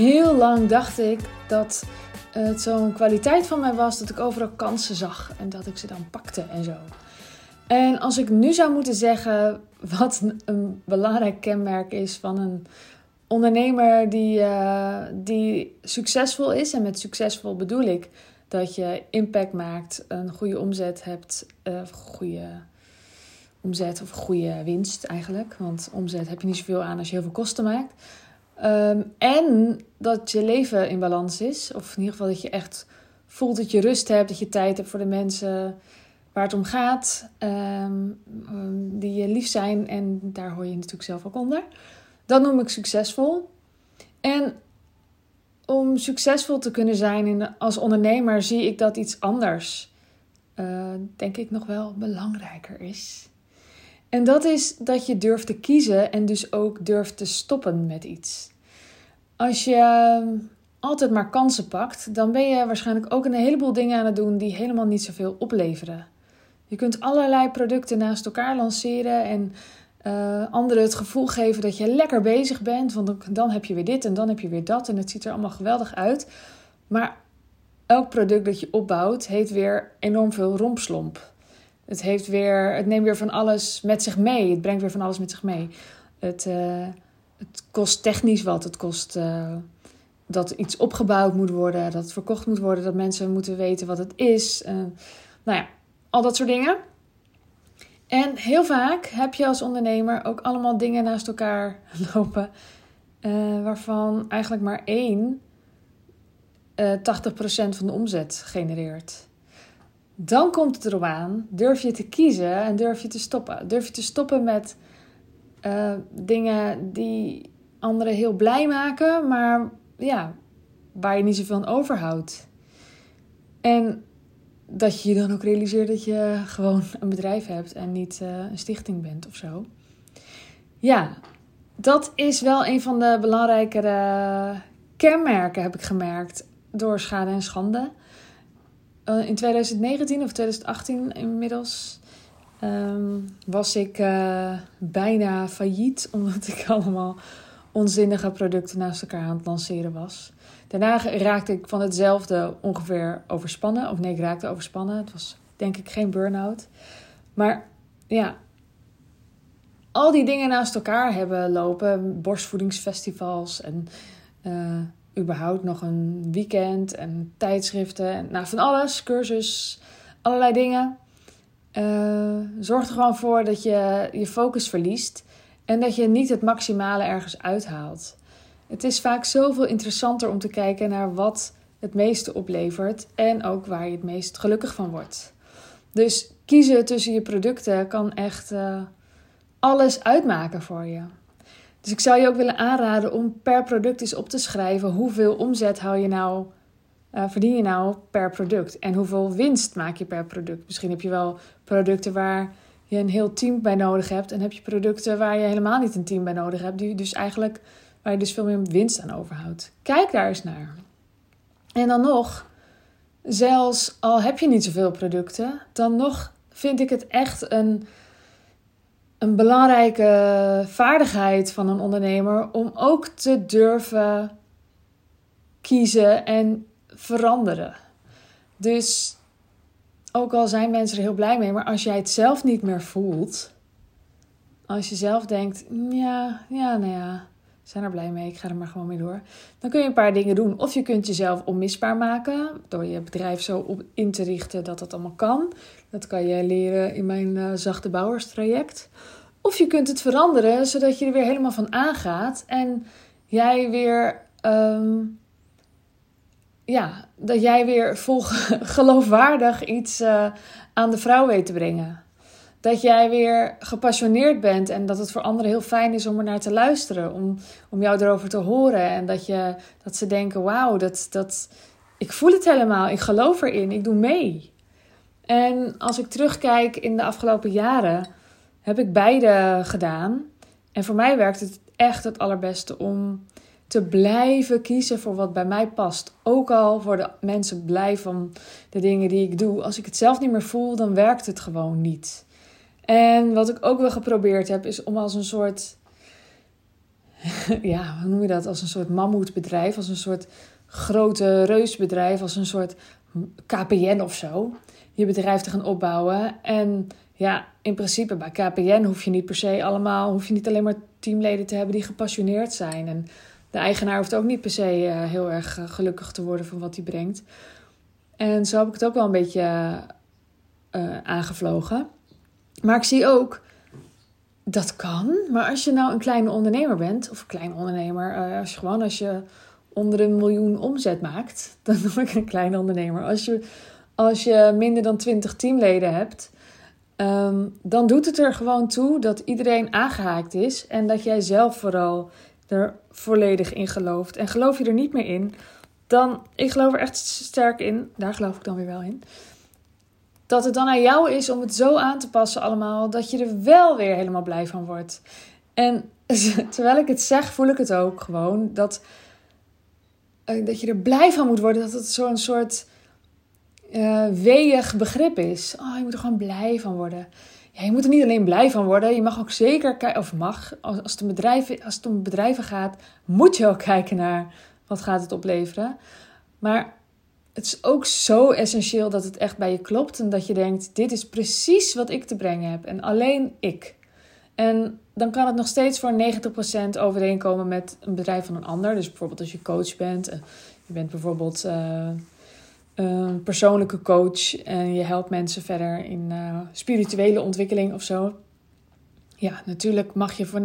heel lang dacht ik dat het zo'n kwaliteit van mij was dat ik overal kansen zag en dat ik ze dan pakte en zo. En als ik nu zou moeten zeggen wat een belangrijk kenmerk is van een ondernemer die, uh, die succesvol is, en met succesvol bedoel ik dat je impact maakt, een goede omzet hebt, uh, goede omzet of goede winst eigenlijk. Want omzet heb je niet zoveel aan als je heel veel kosten maakt. Um, en dat je leven in balans is. Of in ieder geval dat je echt voelt dat je rust hebt, dat je tijd hebt voor de mensen waar het om gaat, um, die je lief zijn. En daar hoor je natuurlijk zelf ook onder. Dat noem ik succesvol. En om succesvol te kunnen zijn in, als ondernemer zie ik dat iets anders, uh, denk ik, nog wel belangrijker is. En dat is dat je durft te kiezen en dus ook durft te stoppen met iets. Als je ehm, altijd maar kansen pakt, dan ben je waarschijnlijk ook een heleboel dingen aan het doen die helemaal niet zoveel opleveren. Je kunt allerlei producten naast elkaar lanceren en uh, anderen het gevoel geven dat je lekker bezig bent. Want dan heb je weer dit en dan heb je weer dat en het ziet er allemaal geweldig uit. Maar elk product dat je opbouwt heeft weer enorm veel rompslomp. Het, heeft weer, het neemt weer van alles met zich mee. Het brengt weer van alles met zich mee. Het, uh, het kost technisch wat. Het kost uh, dat iets opgebouwd moet worden, dat het verkocht moet worden, dat mensen moeten weten wat het is. Uh, nou ja, al dat soort dingen. En heel vaak heb je als ondernemer ook allemaal dingen naast elkaar lopen, waarvan eigenlijk maar één 80% van de omzet genereert. Dan komt het erop aan, durf je te kiezen en durf je te stoppen. Durf je te stoppen met uh, dingen die anderen heel blij maken, maar ja, waar je niet zoveel aan overhoudt. En dat je je dan ook realiseert dat je gewoon een bedrijf hebt en niet uh, een stichting bent of zo. Ja, dat is wel een van de belangrijkere kenmerken, heb ik gemerkt, door schade en schande. Uh, in 2019 of 2018 inmiddels um, was ik uh, bijna failliet, omdat ik allemaal onzinnige producten naast elkaar aan het lanceren was. Daarna raakte ik van hetzelfde ongeveer overspannen. Of nee, ik raakte overspannen. Het was denk ik geen burn-out. Maar ja, al die dingen naast elkaar hebben lopen. Borstvoedingsfestivals en uh, überhaupt nog een weekend en tijdschriften. En nou, van alles, cursus, allerlei dingen. Uh, zorg er gewoon voor dat je je focus verliest en dat je niet het maximale ergens uithaalt. Het is vaak zoveel interessanter om te kijken naar wat het meeste oplevert en ook waar je het meest gelukkig van wordt. Dus kiezen tussen je producten kan echt uh, alles uitmaken voor je. Dus ik zou je ook willen aanraden om per product eens op te schrijven hoeveel omzet hou je nou uh, verdien je nou per product? En hoeveel winst maak je per product? Misschien heb je wel producten waar je een heel team bij nodig hebt. En heb je producten waar je helemaal niet een team bij nodig hebt. Die dus eigenlijk, waar je dus veel meer winst aan overhoudt. Kijk daar eens naar. En dan nog, zelfs al heb je niet zoveel producten, dan nog vind ik het echt een, een belangrijke vaardigheid van een ondernemer om ook te durven kiezen en veranderen. Dus ook al zijn mensen er heel blij mee, maar als jij het zelf niet meer voelt, als je zelf denkt, ja, ja, nou ja, zijn er blij mee, ik ga er maar gewoon mee door. Dan kun je een paar dingen doen. Of je kunt jezelf onmisbaar maken door je bedrijf zo in te richten dat dat allemaal kan. Dat kan je leren in mijn uh, zachte bouwerstraject. Of je kunt het veranderen zodat je er weer helemaal van aangaat en jij weer um, ja, dat jij weer vol geloofwaardig iets uh, aan de vrouw weet te brengen. Dat jij weer gepassioneerd bent en dat het voor anderen heel fijn is om er naar te luisteren, om, om jou erover te horen. En dat, je, dat ze denken: wauw, dat, dat, ik voel het helemaal, ik geloof erin, ik doe mee. En als ik terugkijk in de afgelopen jaren, heb ik beide gedaan. En voor mij werkt het echt het allerbeste om te blijven kiezen voor wat bij mij past. Ook al worden mensen blij van de dingen die ik doe. Als ik het zelf niet meer voel, dan werkt het gewoon niet. En wat ik ook wel geprobeerd heb, is om als een soort ja, hoe noem je dat? Als een soort mammoetbedrijf, als een soort grote reusbedrijf, als een soort KPN of zo. Je bedrijf te gaan opbouwen. En ja, in principe bij KPN hoef je niet per se allemaal, hoef je niet alleen maar teamleden te hebben die gepassioneerd zijn. En de eigenaar hoeft ook niet per se uh, heel erg uh, gelukkig te worden van wat hij brengt. En zo heb ik het ook wel een beetje uh, aangevlogen. Maar ik zie ook, dat kan. Maar als je nou een kleine ondernemer bent, of een klein ondernemer, als je gewoon als je onder een miljoen omzet maakt, dan noem ik een kleine ondernemer. Als je, als je minder dan 20 teamleden hebt, um, dan doet het er gewoon toe dat iedereen aangehaakt is en dat jij zelf vooral er volledig in gelooft. En geloof je er niet meer in, dan, ik geloof er echt sterk in, daar geloof ik dan weer wel in, dat het dan aan jou is om het zo aan te passen allemaal, dat je er wel weer helemaal blij van wordt. En terwijl ik het zeg, voel ik het ook gewoon, dat, uh, dat je er blij van moet worden, dat het zo'n soort uh, weeg begrip is. Oh, je moet er gewoon blij van worden ja, je moet er niet alleen blij van worden. Je mag ook zeker kijken, of mag, als, als, het om bedrijven, als het om gaat, moet je ook kijken naar wat gaat het opleveren. Maar het is ook zo essentieel dat het echt bij je klopt en dat je denkt: dit is precies wat ik te brengen heb en alleen ik. En dan kan het nog steeds voor 90% overeenkomen met een bedrijf van een ander. Dus bijvoorbeeld als je coach bent, eh, je bent bijvoorbeeld. Uh, een persoonlijke coach en je helpt mensen verder in uh, spirituele ontwikkeling of zo. Ja, natuurlijk mag je voor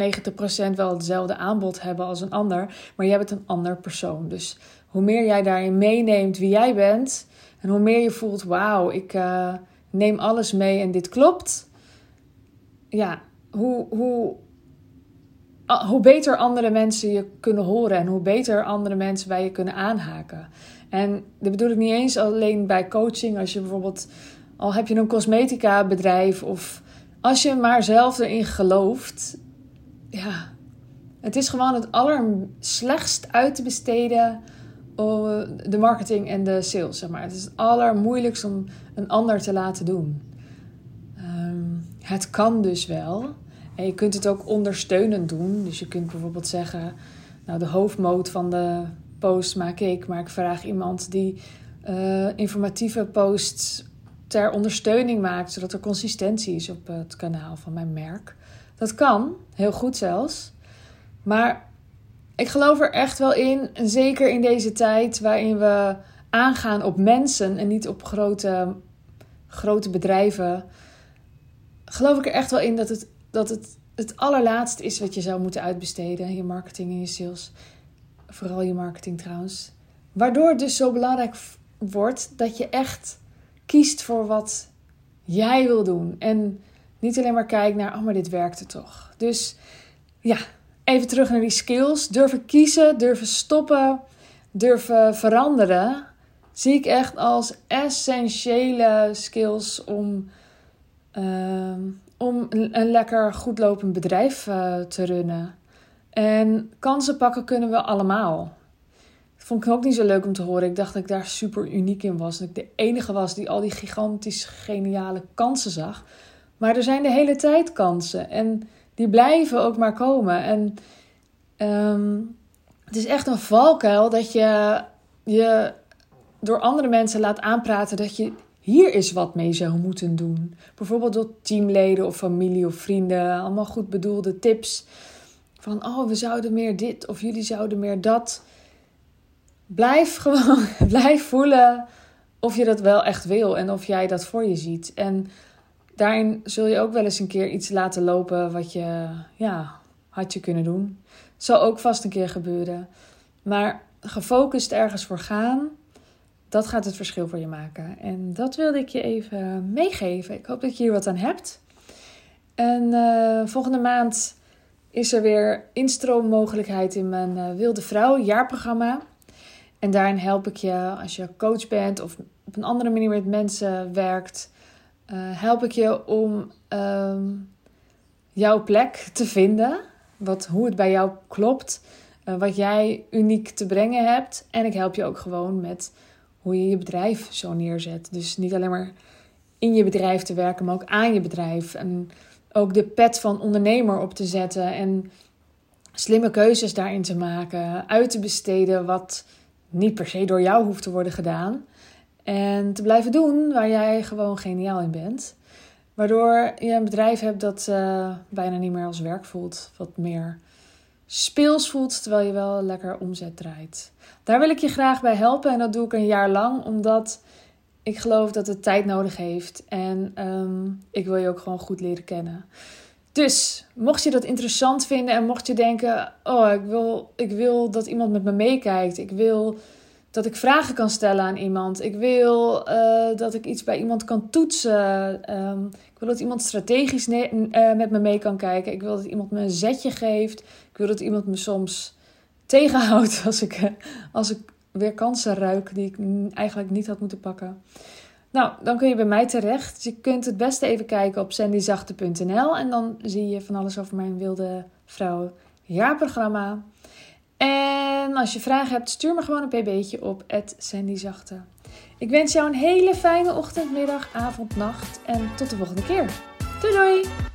90% wel hetzelfde aanbod hebben als een ander, maar jij bent een ander persoon. Dus hoe meer jij daarin meeneemt wie jij bent en hoe meer je voelt, wauw, ik uh, neem alles mee en dit klopt. Ja, hoe, hoe, hoe beter andere mensen je kunnen horen en hoe beter andere mensen bij je kunnen aanhaken. En dat bedoel ik niet eens alleen bij coaching. Als je bijvoorbeeld, al heb je een cosmetica bedrijf of als je maar zelf erin gelooft. Ja, het is gewoon het allerslechtst uit te besteden oh, de marketing en de sales, zeg maar. Het is het allermoeilijkst om een ander te laten doen. Um, het kan dus wel. En je kunt het ook ondersteunend doen. Dus je kunt bijvoorbeeld zeggen, nou de hoofdmoot van de post maak ik, maar ik vraag iemand die uh, informatieve posts ter ondersteuning maakt, zodat er consistentie is op het kanaal van mijn merk. Dat kan, heel goed zelfs. Maar ik geloof er echt wel in, zeker in deze tijd waarin we aangaan op mensen en niet op grote, grote bedrijven, geloof ik er echt wel in dat het, dat het het allerlaatste is wat je zou moeten uitbesteden, je marketing en je sales. Vooral je marketing trouwens. Waardoor het dus zo belangrijk wordt dat je echt kiest voor wat jij wil doen. En niet alleen maar kijkt naar, oh maar dit werkte toch. Dus ja, even terug naar die skills. Durven kiezen, durven stoppen, durven veranderen. Zie ik echt als essentiële skills om, uh, om een lekker goed lopend bedrijf uh, te runnen. En kansen pakken kunnen we allemaal. Dat vond ik ook niet zo leuk om te horen. Ik dacht dat ik daar super uniek in was. Dat ik de enige was die al die gigantisch geniale kansen zag. Maar er zijn de hele tijd kansen. En die blijven ook maar komen. En um, het is echt een valkuil dat je je door andere mensen laat aanpraten dat je hier is wat mee zou moeten doen. Bijvoorbeeld door teamleden of familie of vrienden. Allemaal goed bedoelde tips van, oh, we zouden meer dit of jullie zouden meer dat. Blijf gewoon, blijf voelen of je dat wel echt wil en of jij dat voor je ziet. En daarin zul je ook wel eens een keer iets laten lopen wat je, ja, had je kunnen doen. Zal ook vast een keer gebeuren. Maar gefocust ergens voor gaan, dat gaat het verschil voor je maken. En dat wilde ik je even meegeven. Ik hoop dat je hier wat aan hebt. En uh, volgende maand is er weer instroommogelijkheid in mijn uh, Wilde Vrouw jaarprogramma. En daarin help ik je als je coach bent of op een andere manier met mensen werkt. Uh, help ik je om um, jouw plek te vinden. Wat, hoe het bij jou klopt. Uh, wat jij uniek te brengen hebt. En ik help je ook gewoon met hoe je je bedrijf zo neerzet. Dus niet alleen maar in je bedrijf te werken, maar ook aan je bedrijf. En ook de pet van ondernemer op te zetten. En slimme keuzes daarin te maken, uit te besteden wat niet per se door jou hoeft te worden gedaan. En te blijven doen waar jij gewoon geniaal in bent. Waardoor je een bedrijf hebt dat uh, bijna niet meer als werk voelt. Wat meer speels voelt, terwijl je wel lekker omzet draait. Daar wil ik je graag bij helpen en dat doe ik een jaar lang, omdat ik geloof dat het tijd nodig heeft. En um, ik wil je ook gewoon goed leren kennen. Dus mocht je dat interessant vinden en mocht je denken: Oh, ik wil, ik wil dat iemand met me meekijkt. Ik wil dat ik vragen kan stellen aan iemand. Ik wil uh, dat ik iets bij iemand kan toetsen. Um, ik wil dat iemand strategisch uh, met me mee kan kijken. Ik wil dat iemand me een zetje geeft. Ik wil dat iemand me soms tegenhoudt als ik, uh, als ik weer kansen ruik die ik eigenlijk niet had moeten pakken. Nou, dan kun je bij mij terecht. Je kunt het beste even kijken op sandyzachte.nl en dan zie je van alles over mijn wilde vrouw jaarprogramma. En als je vragen hebt, stuur me gewoon een pb'tje op sandyzachte. Ik wens jou een hele fijne ochtend, middag, avond, nacht en tot de volgende keer. Doei doei!